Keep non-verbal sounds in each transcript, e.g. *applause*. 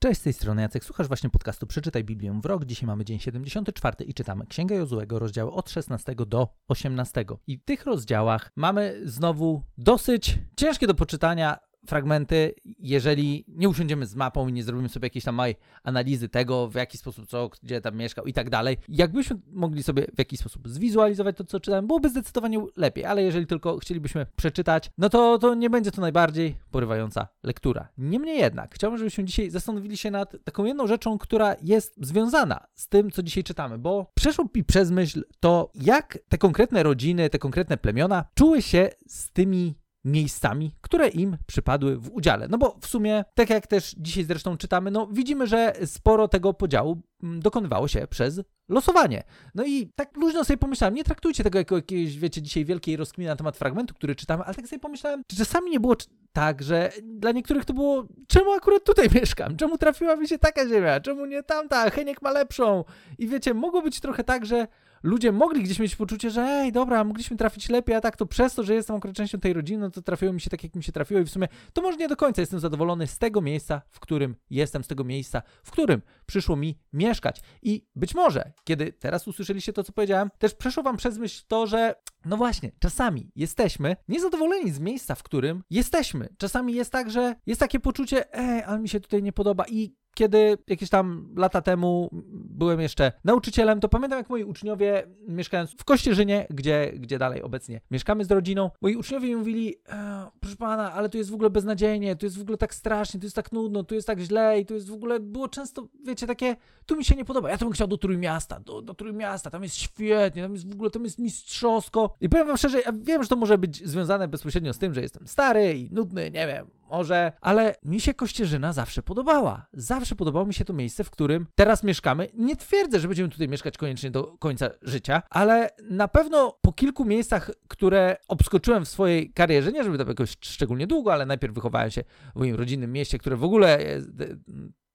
Cześć, z tej strony Jacek, słuchasz właśnie podcastu Przeczytaj Biblię w rok. Dzisiaj mamy dzień 74 i czytamy Księgę Jozułego, rozdziały od 16 do 18. I w tych rozdziałach mamy znowu dosyć ciężkie do poczytania fragmenty, jeżeli nie usiądziemy z mapą i nie zrobimy sobie jakiejś tam małej analizy tego, w jaki sposób co, gdzie tam mieszkał i tak dalej, jakbyśmy mogli sobie w jakiś sposób zwizualizować to, co czytałem, byłoby zdecydowanie lepiej, ale jeżeli tylko chcielibyśmy przeczytać, no to, to nie będzie to najbardziej porywająca lektura. Niemniej jednak, chciałbym, żebyśmy dzisiaj zastanowili się nad taką jedną rzeczą, która jest związana z tym, co dzisiaj czytamy, bo przeszło mi przez myśl to, jak te konkretne rodziny, te konkretne plemiona czuły się z tymi miejscami, które im przypadły w udziale. No bo w sumie, tak jak też dzisiaj zresztą czytamy, no widzimy, że sporo tego podziału mm, dokonywało się przez losowanie. No i tak luźno sobie pomyślałem, nie traktujcie tego jako jakiejś, wiecie, dzisiaj wielkiej rozkminy na temat fragmentu, który czytamy, ale tak sobie pomyślałem, czy czasami nie było tak, że dla niektórych to było, czemu akurat tutaj *laughs* mieszkam? Czemu trafiła mi się taka ziemia? Czemu nie tamta? Heniek ma lepszą. I wiecie, mogło być trochę tak, że ludzie mogli gdzieś mieć poczucie, że ej, dobra, mogliśmy trafić lepiej, a tak to przez to, że jestem akurat częścią tej rodziny, no to trafiło mi się tak, jak mi się trafiło i w sumie to może nie do końca jestem zadowolony z tego miejsca, w którym jestem, z tego miejsca, w którym przyszło mi mieszkać. I być może, kiedy teraz usłyszeliście to, co powiedziałem, też przeszło wam przez myśl to, że no właśnie, czasami jesteśmy niezadowoleni z miejsca, w którym jesteśmy. Czasami jest tak, że jest takie poczucie, ej, ale mi się tutaj nie podoba i kiedy jakieś tam lata temu byłem jeszcze nauczycielem, to pamiętam jak moi uczniowie, mieszkając w Kościerzynie, gdzie, gdzie dalej obecnie mieszkamy z rodziną, moi uczniowie mi mówili, e, proszę pana, ale tu jest w ogóle beznadziejnie, tu jest w ogóle tak strasznie, tu jest tak nudno, tu jest tak źle i tu jest w ogóle, było często, wiecie, takie, tu mi się nie podoba, ja to bym chciał do Trójmiasta, do, do Trójmiasta, tam jest świetnie, tam jest w ogóle, tam jest mistrzowsko. I powiem wam szczerze, ja wiem, że to może być związane bezpośrednio z tym, że jestem stary i nudny, nie wiem, może, ale mi się Kościerzyna zawsze podobała. Zawsze podobało mi się to miejsce, w którym teraz mieszkamy. Nie twierdzę, że będziemy tutaj mieszkać koniecznie do końca życia, ale na pewno po kilku miejscach, które obskoczyłem w swojej karierze, nie żeby to jakoś szczególnie długo, ale najpierw wychowałem się w moim rodzinnym mieście, które w ogóle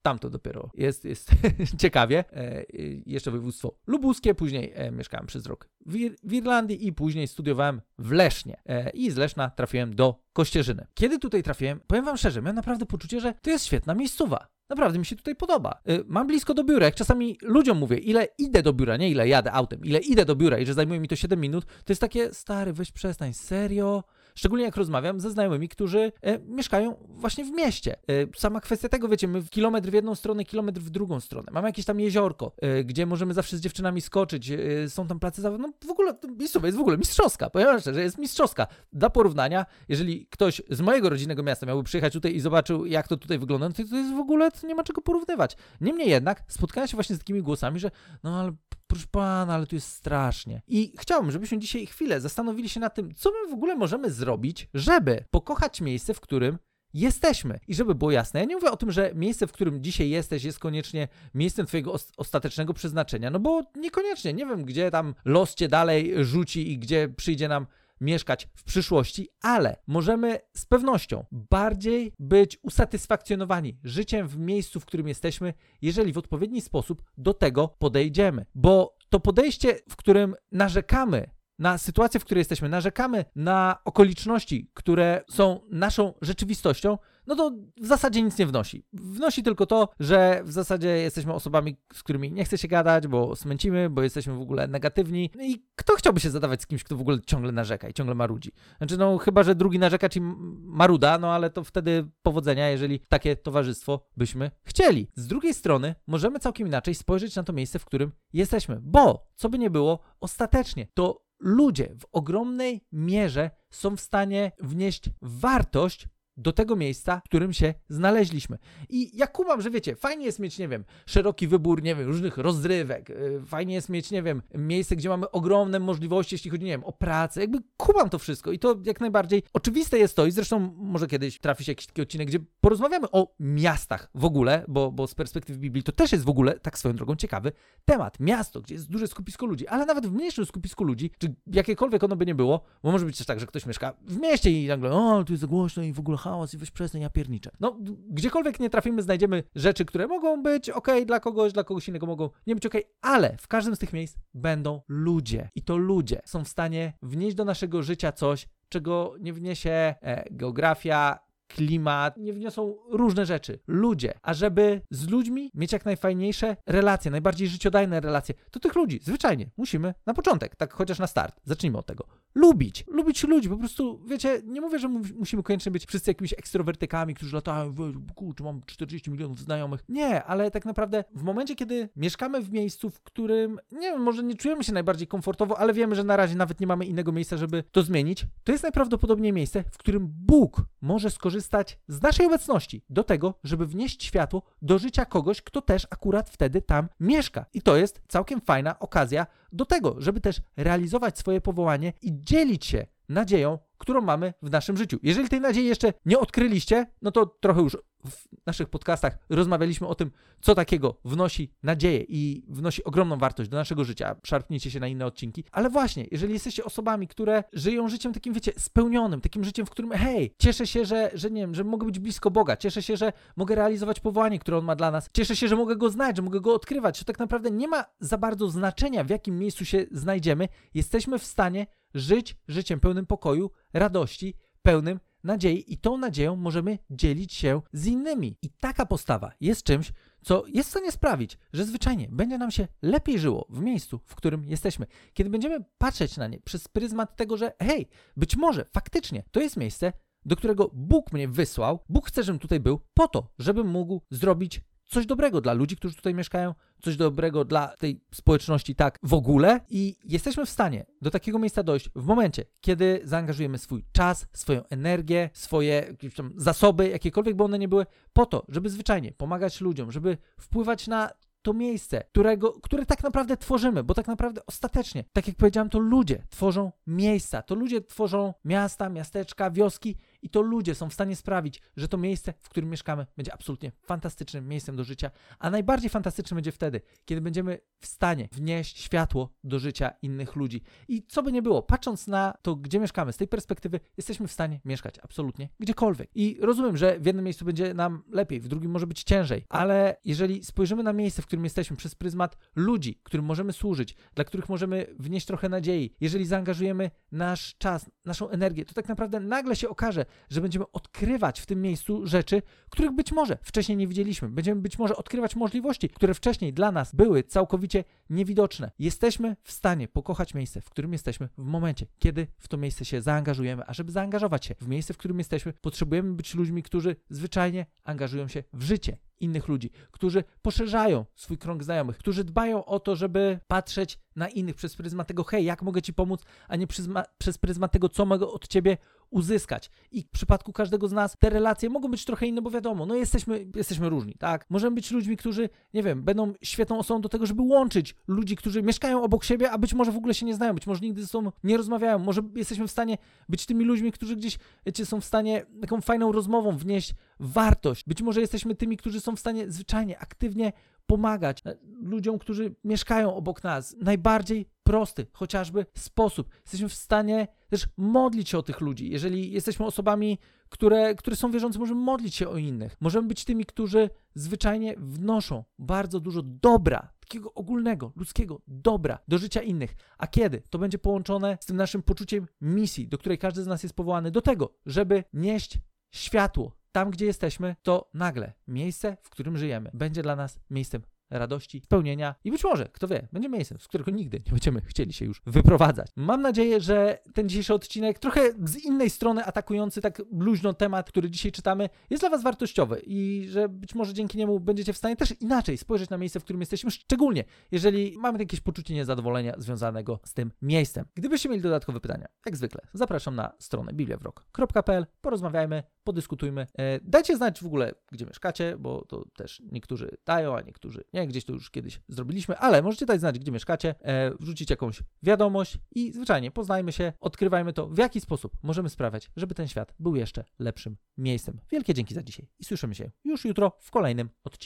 tam to dopiero jest, jest *laughs* ciekawie. E, jeszcze województwo lubuskie, później e, mieszkałem przez rok w, Ir w, Irlandii i później studiowałem w Lesznie. E, I z Leszna trafiłem do Kościerzyny. Kiedy tutaj trafiłem, powiem wam szczerze, miałem naprawdę poczucie, że to jest świetna miejscowa. Naprawdę mi się tutaj podoba. Y, mam blisko do biura. Jak czasami ludziom mówię, ile idę do biura, nie ile jadę autem, ile idę do biura i że zajmuje mi to 7 minut, to jest takie, stary, weź przestań, serio? Szczególnie jak rozmawiam ze znajomymi, którzy e, mieszkają właśnie w mieście. E, sama kwestia tego, wiecie, my kilometr w jedną stronę, kilometr w drugą stronę. Mamy jakieś tam jeziorko, e, gdzie możemy zawsze z dziewczynami skoczyć, e, są tam place. No w ogóle miejscowa jest w ogóle mistrzowska. Powiem szczerze, jest mistrzowska. Dla porównania, jeżeli ktoś z mojego rodzinnego miasta miałby przyjechać tutaj i zobaczył, jak to tutaj wygląda, no to, to jest w ogóle, to nie ma czego porównywać. Niemniej jednak spotkałem się właśnie z takimi głosami, że no ale proszę pana, ale tu jest strasznie. I chciałbym, żebyśmy dzisiaj chwilę zastanowili się nad tym, co my w ogóle możemy zrobić, żeby pokochać miejsce, w którym jesteśmy. I żeby było jasne, ja nie mówię o tym, że miejsce, w którym dzisiaj jesteś, jest koniecznie miejscem Twojego ostatecznego przeznaczenia, no bo niekoniecznie. Nie wiem, gdzie tam los Cię dalej rzuci i gdzie przyjdzie nam mieszkać w przyszłości, ale możemy z pewnością bardziej być usatysfakcjonowani życiem w miejscu, w którym jesteśmy, jeżeli w odpowiedni sposób do tego podejdziemy. Bo to podejście, w którym narzekamy na sytuację, w której jesteśmy, narzekamy na okoliczności, które są naszą rzeczywistością, no to w zasadzie nic nie wnosi. Wnosi tylko to, że w zasadzie jesteśmy osobami, z którymi nie chce się gadać, bo smęcimy, bo jesteśmy w ogóle negatywni. No I kto chciałby się zadawać z kimś, kto w ogóle ciągle narzeka i ciągle marudzi? Znaczy, no chyba, że drugi narzeka, czyli maruda, no ale to wtedy powodzenia, jeżeli takie towarzystwo byśmy chcieli. Z drugiej strony, możemy całkiem inaczej spojrzeć na to miejsce, w którym jesteśmy, bo co by nie było, ostatecznie to ludzie w ogromnej mierze są w stanie wnieść wartość do tego miejsca, w którym się znaleźliśmy. I ja kumam, że wiecie, fajnie jest mieć, nie wiem, szeroki wybór, nie wiem, różnych rozrywek, y, fajnie jest mieć, nie wiem, miejsce, gdzie mamy ogromne możliwości, jeśli chodzi, nie wiem, o pracę, jakby kumam to wszystko i to jak najbardziej oczywiste jest to i zresztą może kiedyś trafi się jakiś taki odcinek, gdzie porozmawiamy o miastach w ogóle, bo, bo z perspektywy Biblii to też jest w ogóle, tak swoją drogą, ciekawy temat. Miasto, gdzie jest duże skupisko ludzi, ale nawet w mniejszym skupisku ludzi, czy jakiekolwiek ono by nie było, bo może być też tak, że ktoś mieszka w mieście i nagle, o, tu jest głośno i w ogóle hałas i weź przestań, ja pierniczę. No, gdziekolwiek nie trafimy, znajdziemy rzeczy, które mogą być ok dla kogoś, dla kogoś innego mogą nie być ok, ale w każdym z tych miejsc będą ludzie. I to ludzie są w stanie wnieść do naszego życia coś, czego nie wniesie e, geografia, klimat, nie wniosą różne rzeczy. Ludzie. A żeby z ludźmi mieć jak najfajniejsze relacje, najbardziej życiodajne relacje, to tych ludzi zwyczajnie musimy na początek, tak chociaż na start, zacznijmy od tego, lubić. Lubić ludzi, po prostu, wiecie, nie mówię, że musimy koniecznie być wszyscy jakimiś ekstrowertykami, którzy latają, kurczę, mam 40 milionów znajomych. Nie, ale tak naprawdę w momencie, kiedy mieszkamy w miejscu, w którym, nie wiem, może nie czujemy się najbardziej komfortowo, ale wiemy, że na razie nawet nie mamy innego miejsca, żeby to zmienić, to jest najprawdopodobniej miejsce, w którym Bóg może skorzystać z naszej obecności do tego, żeby wnieść światło do życia kogoś, kto też akurat wtedy tam mieszka. I to jest całkiem fajna okazja do tego, żeby też realizować swoje powołanie i dzielić się nadzieją, którą mamy w naszym życiu. Jeżeli tej nadziei jeszcze nie odkryliście, no to trochę już w naszych podcastach rozmawialiśmy o tym, co takiego wnosi nadzieję i wnosi ogromną wartość do naszego życia. Szarpnijcie się na inne odcinki. Ale właśnie, jeżeli jesteście osobami, które żyją życiem takim, wiecie, spełnionym, takim życiem, w którym hej, cieszę się, że, że nie wiem, że mogę być blisko Boga, cieszę się, że mogę realizować powołanie, które On ma dla nas, cieszę się, że mogę Go znać, że mogę Go odkrywać, że tak naprawdę nie ma za bardzo znaczenia, w jakim miejscu się znajdziemy, jesteśmy w stanie żyć życiem pełnym pokoju, radości, pełnym nadziei i tą nadzieją możemy dzielić się z innymi. I taka postawa jest czymś, co jest w stanie sprawić, że zwyczajnie będzie nam się lepiej żyło w miejscu, w którym jesteśmy. Kiedy będziemy patrzeć na nie przez pryzmat tego, że hej, być może faktycznie to jest miejsce, do którego Bóg mnie wysłał, Bóg chce, żebym tutaj był po to, żebym mógł zrobić coś dobrego dla ludzi, którzy tutaj mieszkają, coś dobrego dla tej społeczności tak w ogóle. I jesteśmy w stanie do takiego miejsca dojść w momencie, kiedy zaangażujemy swój czas, swoją energię, swoje zasoby, jakiekolwiek by one nie były, po to, żeby zwyczajnie pomagać ludziom, żeby wpływać na to miejsce, którego, które tak naprawdę tworzymy, bo tak naprawdę ostatecznie, tak jak powiedziałem, to ludzie tworzą miejsca, to ludzie tworzą miasta, miasteczka, wioski i to ludzie są w stanie sprawić, że to miejsce, w którym mieszkamy, będzie absolutnie fantastycznym miejscem do życia, a najbardziej fantastycznym będzie wtedy, kiedy będziemy w stanie wnieść światło do życia innych ludzi. I co by nie było, patrząc na to, gdzie mieszkamy, z tej perspektywy jesteśmy w stanie mieszkać absolutnie gdziekolwiek. I rozumiem, że w jednym miejscu będzie nam lepiej, w drugim może być ciężej, ale jeżeli spojrzymy na miejsce, w którym jesteśmy przez pryzmat ludzi, którym możemy służyć, dla których możemy wnieść trochę nadziei, jeżeli zaangażujemy nasz czas, naszą energię, to tak naprawdę nagle się okaże, że będziemy odkrywać w tym miejscu rzeczy, których być może wcześniej nie widzieliśmy. Będziemy być może odkrywać możliwości, które wcześniej dla nas były całkowicie niewidoczne. Jesteśmy w stanie pokochać miejsce, w którym jesteśmy w momencie, kiedy w to miejsce się zaangażujemy. A żeby zaangażować się w miejsce, w którym jesteśmy, potrzebujemy być ludźmi, którzy zwyczajnie angażują się w życie innych ludzi, którzy poszerzają swój krąg znajomych, którzy dbają o to, żeby patrzeć na innych przez pryzmat tego, hej, jak mogę ci pomóc, a nie przez, przez pryzmat tego, co mogę od ciebie uzyskać. I w przypadku każdego z nas te relacje mogą być trochę inne, bo wiadomo, no jesteśmy, jesteśmy różni, tak? Możemy być ludźmi, którzy, nie wiem, będą świetną osobą do tego, żeby łączyć ludzi, którzy mieszkają obok siebie, a być może w ogóle się nie znają, być może nigdy ze sobą nie rozmawiają. Może jesteśmy w stanie być tymi ludźmi, którzy gdzieś, wiecie, są w stanie taką fajną rozmową wnieść wartość. Być może jesteśmy tymi, którzy są w stanie zwyczajnie, aktywnie pomagać e, ludziom, którzy mieszkają obok nas. Najbardziej prosty, chociażby sposób. Jesteśmy w stanie też modlić się o tych ludzi. Jeżeli jesteśmy osobami, które, które są wierzące, możemy modlić się o innych. Możemy być tymi, którzy zwyczajnie wnoszą bardzo dużo dobra, takiego ogólnego, ludzkiego dobra do życia innych. A kiedy? To będzie połączone z tym naszym poczuciem misji, do której każdy z nas jest powołany, do tego, żeby nieść światło tam, gdzie jesteśmy, to nagle miejsce, w którym żyjemy, będzie dla nas miejscem radości, spełnienia i być może, kto wie, będzie miejscem, z którego nigdy nie będziemy chcieli się już wyprowadzać. Mam nadzieję, że ten dzisiejszy odcinek, trochę z innej strony atakujący tak luźno temat, który dzisiaj czytamy, jest dla Was wartościowy i że być może dzięki niemu będziecie w stanie też inaczej spojrzeć na miejsce, w którym jesteśmy, szczególnie jeżeli mamy jakieś poczucie niezadowolenia związanego z tym miejscem. Gdybyście mieli dodatkowe pytania, jak zwykle, zapraszam na stronę bibliawrok.pl, porozmawiajmy, podyskutujmy. E, dajcie znać w ogóle, gdzie mieszkacie, bo to też niektórzy dają, a niektórzy nie, gdzieś to już kiedyś zrobiliśmy, ale możecie dać znać, gdzie mieszkacie, e, wrzucić jakąś wiadomość i zwyczajnie poznajmy się, odkrywajmy to, w jaki sposób możemy sprawiać, żeby ten świat był jeszcze lepszym miejscem. Wielkie dzięki za dzisiaj i słyszymy się już jutro w kolejnym odcinku.